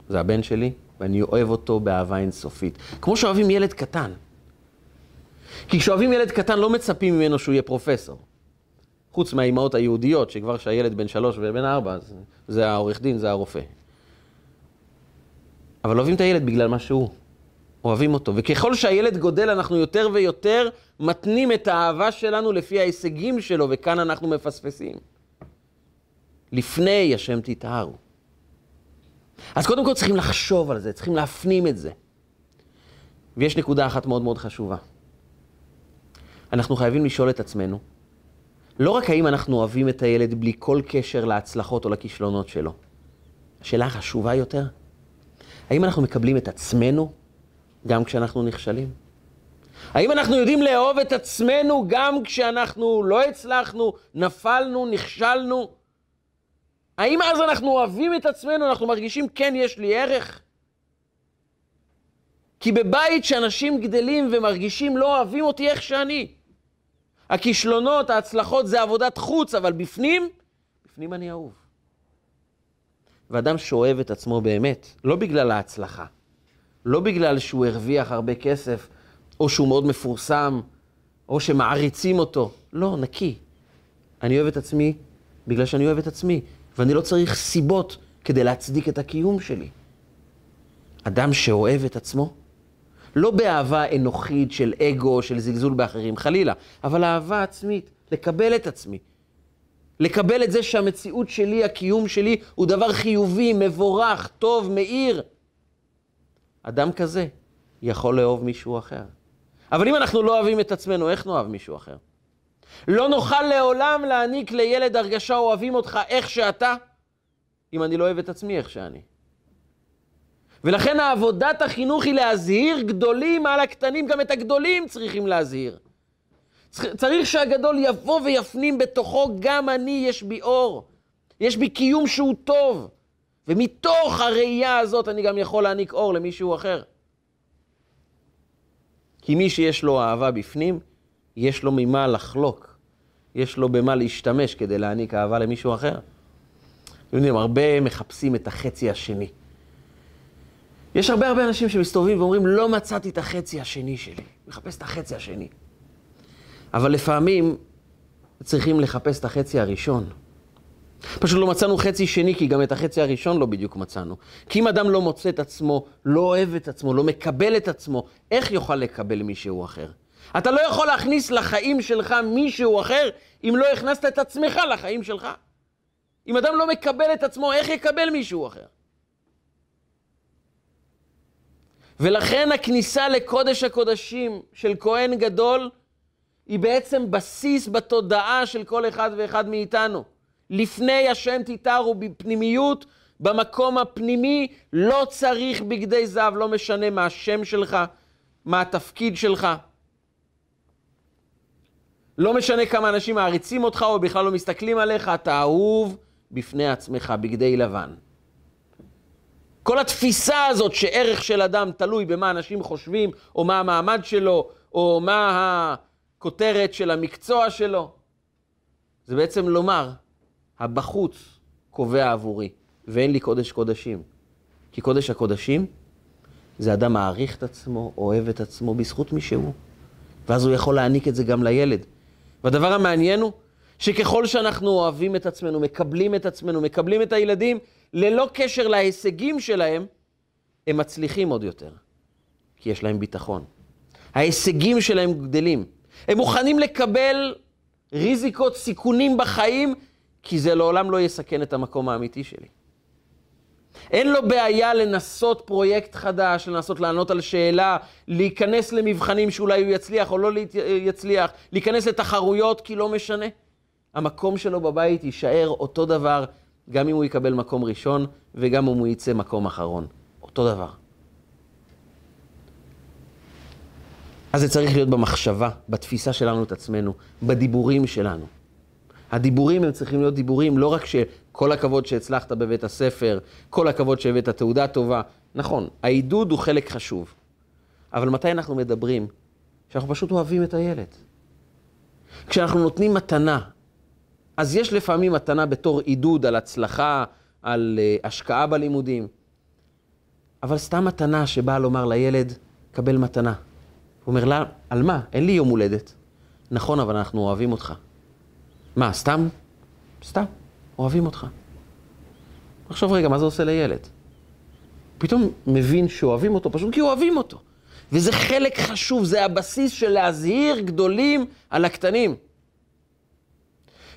זה הבן שלי, ואני אוהב אותו באהבה אינסופית. כמו שאוהבים ילד קטן. כי כשאוהבים ילד קטן לא מצפים ממנו שהוא יהיה פרופסור. חוץ מהאימהות היהודיות, שכבר כשהילד בן שלוש ובן ארבע, זה העורך דין, זה הרופא. אבל אוהבים את הילד בגלל מה שהוא. אוהבים אותו. וככל שהילד גודל, אנחנו יותר ויותר מתנים את האהבה שלנו לפי ההישגים שלו, וכאן אנחנו מפספסים. לפני השם תטהרו. אז קודם כל צריכים לחשוב על זה, צריכים להפנים את זה. ויש נקודה אחת מאוד מאוד חשובה. אנחנו חייבים לשאול את עצמנו, לא רק האם אנחנו אוהבים את הילד בלי כל קשר להצלחות או לכישלונות שלו, השאלה החשובה יותר, האם אנחנו מקבלים את עצמנו גם כשאנחנו נכשלים? האם אנחנו יודעים לאהוב את עצמנו גם כשאנחנו לא הצלחנו, נפלנו, נכשלנו? האם אז אנחנו אוהבים את עצמנו, אנחנו מרגישים, כן, יש לי ערך? כי בבית שאנשים גדלים ומרגישים לא אוהבים אותי איך שאני. הכישלונות, ההצלחות זה עבודת חוץ, אבל בפנים, בפנים אני אהוב. ואדם שאוהב את עצמו באמת, לא בגלל ההצלחה, לא בגלל שהוא הרוויח הרבה כסף, או שהוא מאוד מפורסם, או שמעריצים אותו. לא, נקי. אני אוהב את עצמי בגלל שאני אוהב את עצמי, ואני לא צריך סיבות כדי להצדיק את הקיום שלי. אדם שאוהב את עצמו, לא באהבה אנוכית של אגו, של זלזול באחרים, חלילה, אבל אהבה עצמית, לקבל את עצמי. לקבל את זה שהמציאות שלי, הקיום שלי, הוא דבר חיובי, מבורך, טוב, מאיר. אדם כזה יכול לאהוב מישהו אחר. אבל אם אנחנו לא אוהבים את עצמנו, איך נאהב מישהו אחר? לא נוכל לעולם להעניק לילד הרגשה אוהבים אותך איך שאתה, אם אני לא אוהב את עצמי איך שאני. ולכן העבודת החינוך היא להזהיר גדולים על הקטנים, גם את הגדולים צריכים להזהיר. צריך שהגדול יבוא ויפנים בתוכו, גם אני יש בי אור, יש בי קיום שהוא טוב, ומתוך הראייה הזאת אני גם יכול להעניק אור למישהו אחר. כי מי שיש לו אהבה בפנים, יש לו ממה לחלוק, יש לו במה להשתמש כדי להעניק אהבה למישהו אחר. אתם יודעים, הרבה מחפשים את החצי השני. יש הרבה הרבה אנשים שמסתובבים ואומרים, לא מצאתי את החצי השני שלי. מחפש את החצי השני. אבל לפעמים צריכים לחפש את החצי הראשון. פשוט לא מצאנו חצי שני, כי גם את החצי הראשון לא בדיוק מצאנו. כי אם אדם לא מוצא את עצמו, לא אוהב את עצמו, לא מקבל את עצמו, איך יוכל לקבל מישהו אחר? אתה לא יכול להכניס לחיים שלך מישהו אחר אם לא הכנסת את עצמך לחיים שלך. אם אדם לא מקבל את עצמו, איך יקבל מישהו אחר? ולכן הכניסה לקודש הקודשים של כהן גדול היא בעצם בסיס בתודעה של כל אחד ואחד מאיתנו. לפני השם תיתרו בפנימיות, במקום הפנימי, לא צריך בגדי זהב, לא משנה מה השם שלך, מה התפקיד שלך. לא משנה כמה אנשים מעריצים אותך או בכלל לא מסתכלים עליך, אתה אהוב בפני עצמך, בגדי לבן. כל התפיסה הזאת שערך של אדם תלוי במה אנשים חושבים, או מה המעמד שלו, או מה הכותרת של המקצוע שלו, זה בעצם לומר, הבחוץ קובע עבורי, ואין לי קודש קודשים. כי קודש הקודשים זה אדם מעריך את עצמו, אוהב את עצמו בזכות מי שהוא. ואז הוא יכול להעניק את זה גם לילד. והדבר המעניין הוא שככל שאנחנו אוהבים את עצמנו, מקבלים את עצמנו, מקבלים את הילדים, ללא קשר להישגים שלהם, הם מצליחים עוד יותר, כי יש להם ביטחון. ההישגים שלהם גדלים. הם מוכנים לקבל ריזיקות, סיכונים בחיים, כי זה לעולם לא יסכן את המקום האמיתי שלי. אין לו בעיה לנסות פרויקט חדש, לנסות לענות על שאלה, להיכנס למבחנים שאולי הוא יצליח או לא יצליח, להיכנס לתחרויות, כי לא משנה. המקום שלו בבית יישאר אותו דבר, גם אם הוא יקבל מקום ראשון וגם אם הוא יצא מקום אחרון. אותו דבר. אז זה צריך להיות במחשבה, בתפיסה שלנו את עצמנו, בדיבורים שלנו. הדיבורים הם צריכים להיות דיבורים לא רק שכל הכבוד שהצלחת בבית הספר, כל הכבוד שהבאת תעודה טובה. נכון, העידוד הוא חלק חשוב. אבל מתי אנחנו מדברים? כשאנחנו פשוט אוהבים את הילד. כשאנחנו נותנים מתנה, אז יש לפעמים מתנה בתור עידוד על הצלחה, על uh, השקעה בלימודים, אבל סתם מתנה שבאה לומר לילד, קבל מתנה. הוא אומר לה, על מה? אין לי יום הולדת. נכון, אבל אנחנו אוהבים אותך. מה, סתם? סתם, אוהבים אותך. עכשיו רגע, מה זה עושה לילד? פתאום מבין שאוהבים אותו פשוט כי אוהבים אותו. וזה חלק חשוב, זה הבסיס של להזהיר גדולים על הקטנים.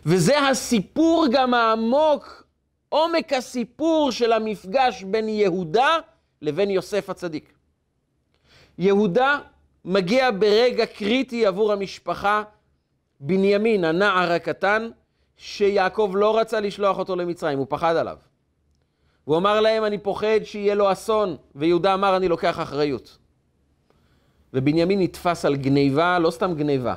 וזה הסיפור גם העמוק, עומק הסיפור של המפגש בין יהודה לבין יוסף הצדיק. יהודה מגיע ברגע קריטי עבור המשפחה, בנימין, הנער הקטן, שיעקב לא רצה לשלוח אותו למצרים, הוא פחד עליו. הוא אמר להם, אני פוחד שיהיה לו אסון, ויהודה אמר, אני לוקח אחריות. ובנימין נתפס על גניבה, לא סתם גניבה,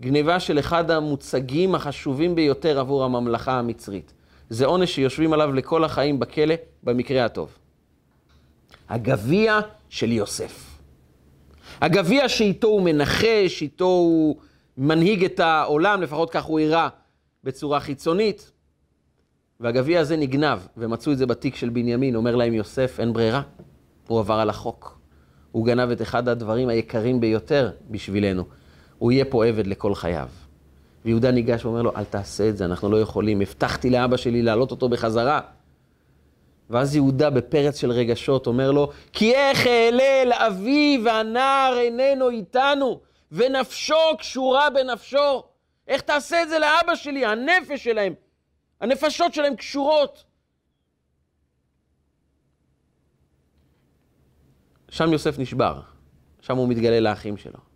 גניבה של אחד המוצגים החשובים ביותר עבור הממלכה המצרית. זה עונש שיושבים עליו לכל החיים בכלא, במקרה הטוב. הגביע של יוסף. הגביע שאיתו הוא מנחש, איתו הוא מנהיג את העולם, לפחות כך הוא הראה בצורה חיצונית. והגביע הזה נגנב, ומצאו את זה בתיק של בנימין, אומר להם יוסף, אין ברירה, הוא עבר על החוק. הוא גנב את אחד הדברים היקרים ביותר בשבילנו. הוא יהיה פה עבד לכל חייו. ויהודה ניגש ואומר לו, אל תעשה את זה, אנחנו לא יכולים. הבטחתי לאבא שלי להעלות אותו בחזרה. ואז יהודה בפרץ של רגשות אומר לו, כי איך אעלה לאבי והנער איננו איתנו, ונפשו קשורה בנפשו. איך תעשה את זה לאבא שלי? הנפש שלהם, הנפשות שלהם קשורות. שם יוסף נשבר, שם הוא מתגלה לאחים שלו.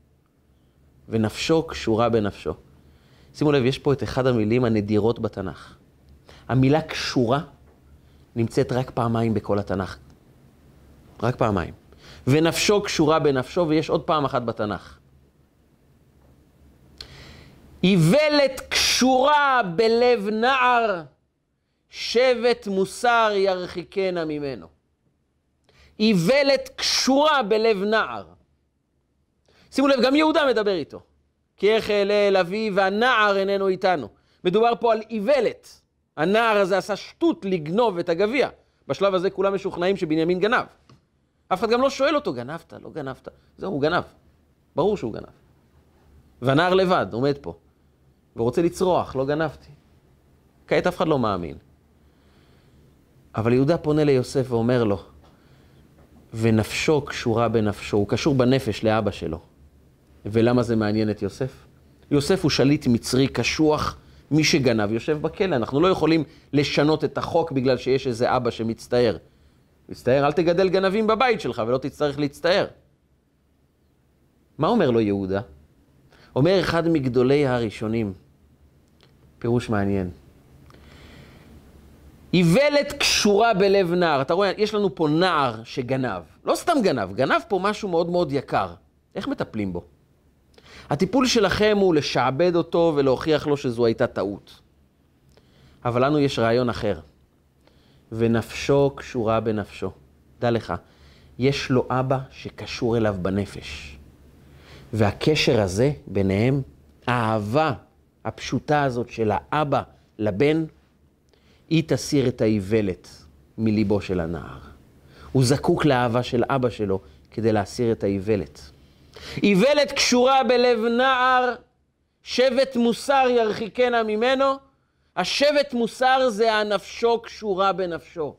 ונפשו קשורה בנפשו. שימו לב, יש פה את אחד המילים הנדירות בתנ"ך. המילה קשורה נמצאת רק פעמיים בכל התנ"ך. רק פעמיים. ונפשו קשורה בנפשו, ויש עוד פעם אחת בתנ"ך. איוולת קשורה בלב נער, שבט מוסר ירחיקנה ממנו. איוולת קשורה בלב נער. שימו לב, גם יהודה מדבר איתו. כי איך אעלה אל אבי והנער איננו איתנו. מדובר פה על איוולת. הנער הזה עשה שטות לגנוב את הגביע. בשלב הזה כולם משוכנעים שבנימין גנב. אף אחד גם לא שואל אותו, גנבת, לא גנבת. זהו, הוא גנב. ברור שהוא גנב. והנער לבד, עומד פה, ורוצה לצרוח, לא גנבתי. כעת אף אחד לא מאמין. אבל יהודה פונה ליוסף ואומר לו, ונפשו קשורה בנפשו, הוא קשור בנפש לאבא שלו. ולמה זה מעניין את יוסף? יוסף הוא שליט מצרי קשוח, מי שגנב יושב בכלא. אנחנו לא יכולים לשנות את החוק בגלל שיש איזה אבא שמצטער. מצטער, אל תגדל גנבים בבית שלך ולא תצטרך להצטער. מה אומר לו יהודה? אומר אחד מגדולי הראשונים, פירוש מעניין. איוולת קשורה בלב נער. אתה רואה, יש לנו פה נער שגנב. לא סתם גנב, גנב פה משהו מאוד מאוד יקר. איך מטפלים בו? הטיפול שלכם הוא לשעבד אותו ולהוכיח לו שזו הייתה טעות. אבל לנו יש רעיון אחר. ונפשו קשורה בנפשו. דע לך, יש לו אבא שקשור אליו בנפש. והקשר הזה ביניהם, האהבה הפשוטה הזאת של האבא לבן, היא תסיר את האיוולת מליבו של הנער. הוא זקוק לאהבה של אבא שלו כדי להסיר את האיוולת. איוולת קשורה בלב נער, שבט מוסר ירחיקנה ממנו. השבט מוסר זה הנפשו קשורה בנפשו.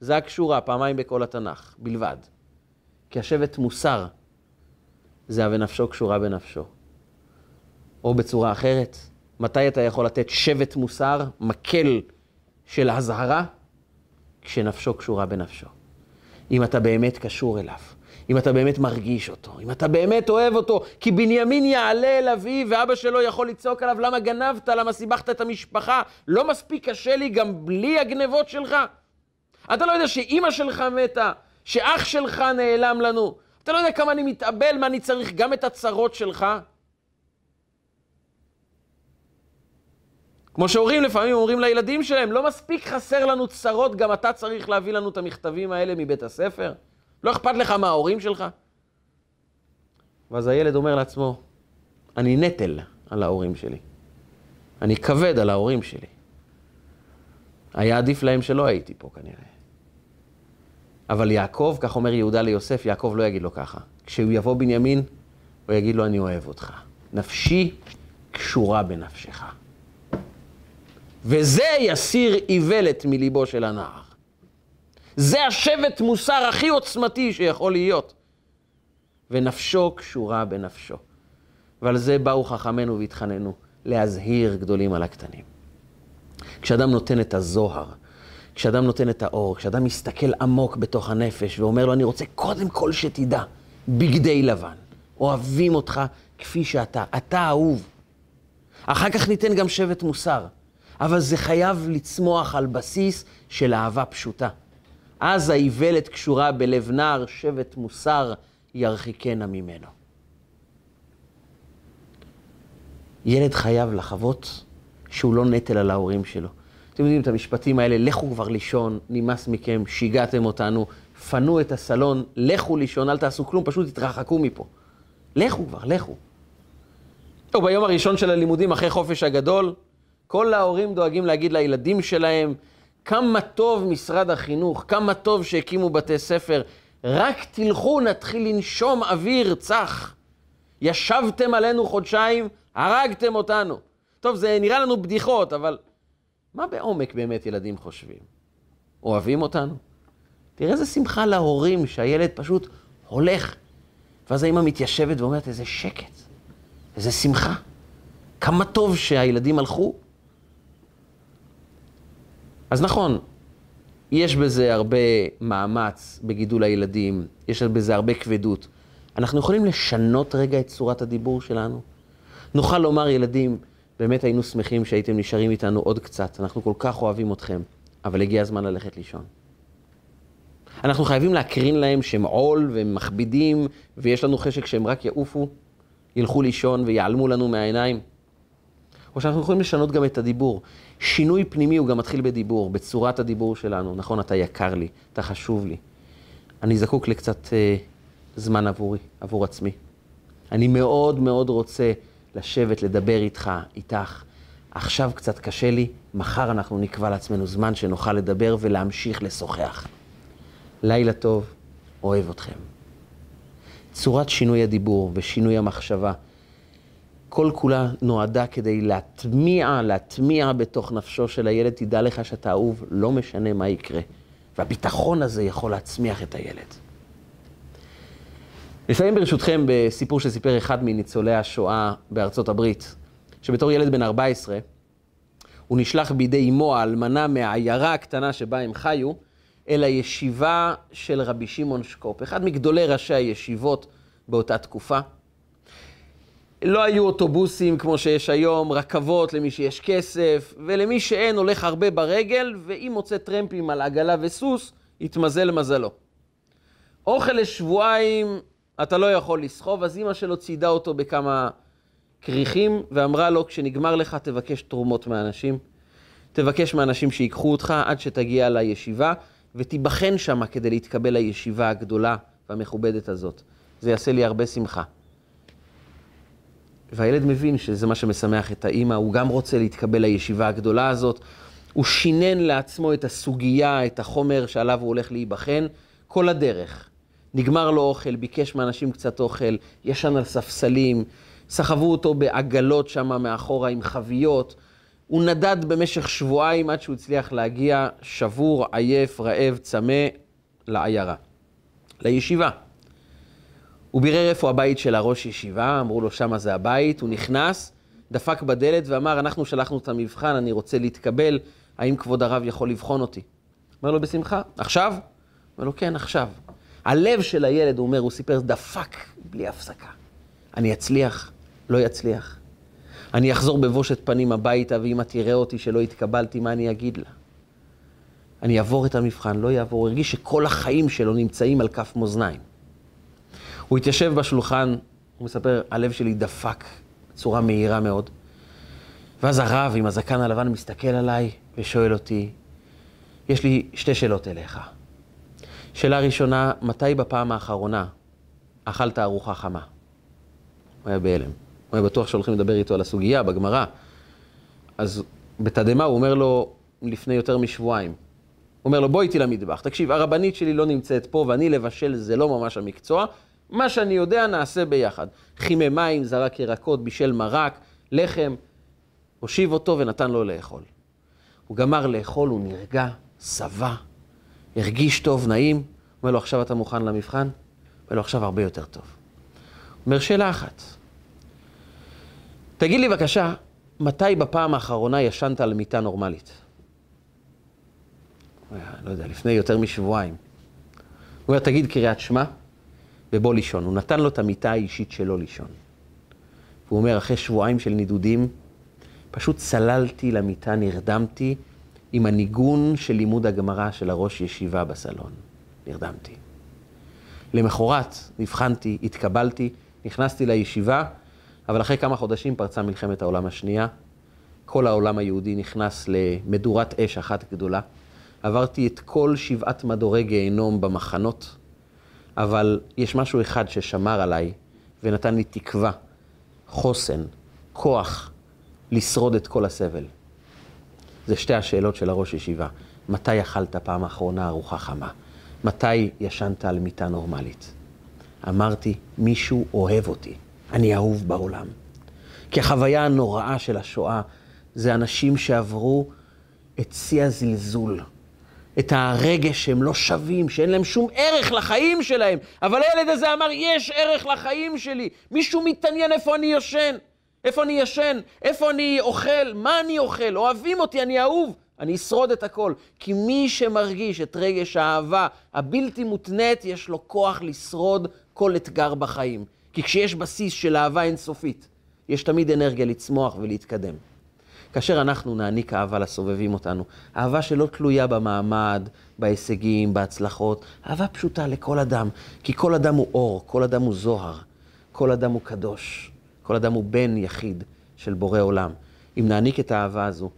זה הקשורה, פעמיים בכל התנ"ך, בלבד. כי השבט מוסר זה ה"ונפשו קשורה בנפשו". או בצורה אחרת, מתי אתה יכול לתת שבט מוסר, מקל של אזהרה? כשנפשו קשורה בנפשו. אם אתה באמת קשור אליו. אם אתה באמת מרגיש אותו, אם אתה באמת אוהב אותו, כי בנימין יעלה אל אביו ואבא שלו יכול לצעוק עליו, למה גנבת, למה סיבכת את המשפחה, לא מספיק קשה לי גם בלי הגנבות שלך? אתה לא יודע שאימא שלך מתה, שאח שלך נעלם לנו, אתה לא יודע כמה אני מתאבל, מה אני צריך, גם את הצרות שלך? כמו שהורים לפעמים אומרים לילדים שלהם, לא מספיק חסר לנו צרות, גם אתה צריך להביא לנו את המכתבים האלה מבית הספר? לא אכפת לך מההורים שלך? ואז הילד אומר לעצמו, אני נטל על ההורים שלי. אני כבד על ההורים שלי. היה עדיף להם שלא הייתי פה כנראה. אבל יעקב, כך אומר יהודה ליוסף, יעקב לא יגיד לו ככה. כשהוא יבוא בנימין, הוא יגיד לו, אני אוהב אותך. נפשי קשורה בנפשך. וזה יסיר איוולת מליבו של הנער. זה השבט מוסר הכי עוצמתי שיכול להיות. ונפשו קשורה בנפשו. ועל זה באו חכמינו והתחננו, להזהיר גדולים על הקטנים. כשאדם נותן את הזוהר, כשאדם נותן את האור, כשאדם מסתכל עמוק בתוך הנפש ואומר לו, אני רוצה קודם כל שתדע, בגדי לבן, אוהבים אותך כפי שאתה, אתה אהוב. אחר כך ניתן גם שבט מוסר, אבל זה חייב לצמוח על בסיס של אהבה פשוטה. אז האיוולת קשורה בלב נער, שבט מוסר ירחיקנה ממנו. ילד חייב לחוות שהוא לא נטל על ההורים שלו. אתם יודעים את המשפטים האלה, לכו כבר לישון, נמאס מכם, שיגעתם אותנו, פנו את הסלון, לכו לישון, אל תעשו כלום, פשוט תתרחקו מפה. לכו כבר, לכו. טוב, ביום הראשון של הלימודים, אחרי חופש הגדול, כל ההורים דואגים להגיד לילדים שלהם, כמה טוב משרד החינוך, כמה טוב שהקימו בתי ספר. רק תלכו, נתחיל לנשום אוויר צח. ישבתם עלינו חודשיים, הרגתם אותנו. טוב, זה נראה לנו בדיחות, אבל מה בעומק באמת ילדים חושבים? אוהבים אותנו? תראה איזה שמחה להורים שהילד פשוט הולך. ואז האמא מתיישבת ואומרת, איזה שקט, איזה שמחה. כמה טוב שהילדים הלכו. אז נכון, יש בזה הרבה מאמץ בגידול הילדים, יש בזה הרבה כבדות. אנחנו יכולים לשנות רגע את צורת הדיבור שלנו? נוכל לומר, ילדים, באמת היינו שמחים שהייתם נשארים איתנו עוד קצת, אנחנו כל כך אוהבים אתכם, אבל הגיע הזמן ללכת לישון. אנחנו חייבים להקרין להם שהם עול והם מכבידים, ויש לנו חשק שהם רק יעופו, ילכו לישון ויעלמו לנו מהעיניים. או שאנחנו יכולים לשנות גם את הדיבור. שינוי פנימי הוא גם מתחיל בדיבור, בצורת הדיבור שלנו. נכון, אתה יקר לי, אתה חשוב לי. אני זקוק לקצת אה, זמן עבורי, עבור עצמי. אני מאוד מאוד רוצה לשבת, לדבר איתך, איתך. עכשיו קצת קשה לי, מחר אנחנו נקבע לעצמנו זמן שנוכל לדבר ולהמשיך לשוחח. לילה טוב, אוהב אתכם. צורת שינוי הדיבור ושינוי המחשבה, כל כולה נועדה כדי להטמיע, להטמיע בתוך נפשו של הילד, תדע לך שאתה אהוב, לא משנה מה יקרה. והביטחון הזה יכול להצמיח את הילד. נסיים ברשותכם בסיפור שסיפר אחד מניצולי השואה בארצות הברית, שבתור ילד בן 14, הוא נשלח בידי אמו האלמנה מהעיירה הקטנה שבה הם חיו, אל הישיבה של רבי שמעון שקופ, אחד מגדולי ראשי הישיבות באותה תקופה. לא היו אוטובוסים כמו שיש היום, רכבות למי שיש כסף, ולמי שאין הולך הרבה ברגל, ואם מוצא טרמפים על עגלה וסוס, יתמזל מזלו. אוכל לשבועיים אתה לא יכול לסחוב, אז אימא שלו ציידה אותו בכמה כריכים, ואמרה לו, כשנגמר לך תבקש תרומות מאנשים, תבקש מאנשים שיקחו אותך עד שתגיע לישיבה, ותיבחן שם כדי להתקבל לישיבה הגדולה והמכובדת הזאת. זה יעשה לי הרבה שמחה. והילד מבין שזה מה שמשמח את האימא, הוא גם רוצה להתקבל לישיבה הגדולה הזאת. הוא שינן לעצמו את הסוגיה, את החומר שעליו הוא הולך להיבחן, כל הדרך. נגמר לו אוכל, ביקש מאנשים קצת אוכל, ישן על ספסלים, סחבו אותו בעגלות שם מאחורה עם חביות. הוא נדד במשך שבועיים עד שהוא הצליח להגיע שבור, עייף, רעב, צמא, לעיירה, לישיבה. הוא בירר איפה הבית של הראש ישיבה, אמרו לו שמה זה הבית, הוא נכנס, דפק בדלת ואמר, אנחנו שלחנו את המבחן, אני רוצה להתקבל, האם כבוד הרב יכול לבחון אותי? אומר לו, בשמחה, עכשיו? אומר לו, כן, עכשיו. הלב של הילד, הוא אומר, הוא סיפר, דפק בלי הפסקה. אני אצליח, לא יצליח. אני אחזור בבושת פנים הביתה, ואמא תראה אותי שלא התקבלתי, מה אני אגיד לה? אני אעבור את המבחן, לא יעבור. הרגיש שכל החיים שלו נמצאים על כף מאזניים. הוא התיישב בשולחן, הוא מספר, הלב שלי דפק בצורה מהירה מאוד. ואז הרב עם הזקן הלבן מסתכל עליי ושואל אותי, יש לי שתי שאלות אליך. שאלה ראשונה, מתי בפעם האחרונה אכלת ארוחה חמה? הוא היה בהלם. הוא היה בטוח שהולכים לדבר איתו על הסוגיה בגמרא. אז בתדהמה הוא אומר לו, לפני יותר משבועיים. הוא אומר לו, בוא איתי למטבח. תקשיב, הרבנית שלי לא נמצאת פה, ואני לבשל זה לא ממש המקצוע. מה שאני יודע נעשה ביחד. חימם מים, זרק ירקות, בישל מרק, לחם, הושיב אותו ונתן לו לאכול. הוא גמר לאכול, הוא נרגע, שבע, הרגיש טוב, נעים. אומר לו, עכשיו אתה מוכן למבחן? אומר לו, עכשיו הרבה יותר טוב. אומר, שאלה אחת. תגיד לי בבקשה, מתי בפעם האחרונה ישנת על מיטה נורמלית? לא יודע, לפני יותר משבועיים. הוא אומר, תגיד קריאת שמע ובוא לישון. הוא נתן לו את המיטה האישית שלו לישון. והוא אומר, אחרי שבועיים של נידודים, פשוט צללתי למיטה, נרדמתי עם הניגון של לימוד הגמרא של הראש ישיבה בסלון. נרדמתי. למחרת נבחנתי, התקבלתי, נכנסתי לישיבה, אבל אחרי כמה חודשים פרצה מלחמת העולם השנייה. כל העולם היהודי נכנס למדורת אש אחת גדולה. עברתי את כל שבעת מדורי גיהנום במחנות, אבל יש משהו אחד ששמר עליי ונתן לי תקווה, חוסן, כוח, לשרוד את כל הסבל. זה שתי השאלות של הראש ישיבה. מתי אכלת פעם האחרונה ארוחה חמה? מתי ישנת על מיטה נורמלית? אמרתי, מישהו אוהב אותי. אני אהוב בעולם. כי החוויה הנוראה של השואה זה אנשים שעברו את שיא הזלזול, את הרגש שהם לא שווים, שאין להם שום ערך לחיים שלהם. אבל הילד הזה אמר, יש ערך לחיים שלי. מישהו מתעניין איפה אני ישן, איפה אני ישן, איפה אני אוכל, מה אני אוכל, אוהבים אותי, אני אהוב. אני אשרוד את הכל. כי מי שמרגיש את רגש האהבה הבלתי מותנית, יש לו כוח לשרוד כל אתגר בחיים. כי כשיש בסיס של אהבה אינסופית, יש תמיד אנרגיה לצמוח ולהתקדם. כאשר אנחנו נעניק אהבה לסובבים אותנו, אהבה שלא תלויה במעמד, בהישגים, בהצלחות, אהבה פשוטה לכל אדם, כי כל אדם הוא אור, כל אדם הוא זוהר, כל אדם הוא קדוש, כל אדם הוא בן יחיד של בורא עולם. אם נעניק את האהבה הזו,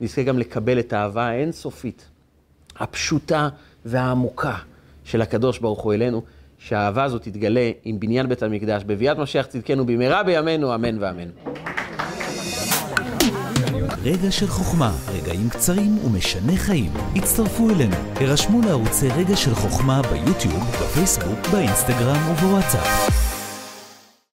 נזכה גם לקבל את האהבה האינסופית, הפשוטה והעמוקה של הקדוש ברוך הוא אלינו, שהאהבה הזו תתגלה עם בניין בית המקדש, בביאת משיח צדקנו במהרה בימינו, אמן ואמן. רגע של חוכמה, רגע רגעים קצרים ומשנה חיים. הצטרפו אלינו, הרשמו לערוצי רגע של חוכמה ביוטיוב, בפייסבוק, באינסטגרם ובוואטסאפ.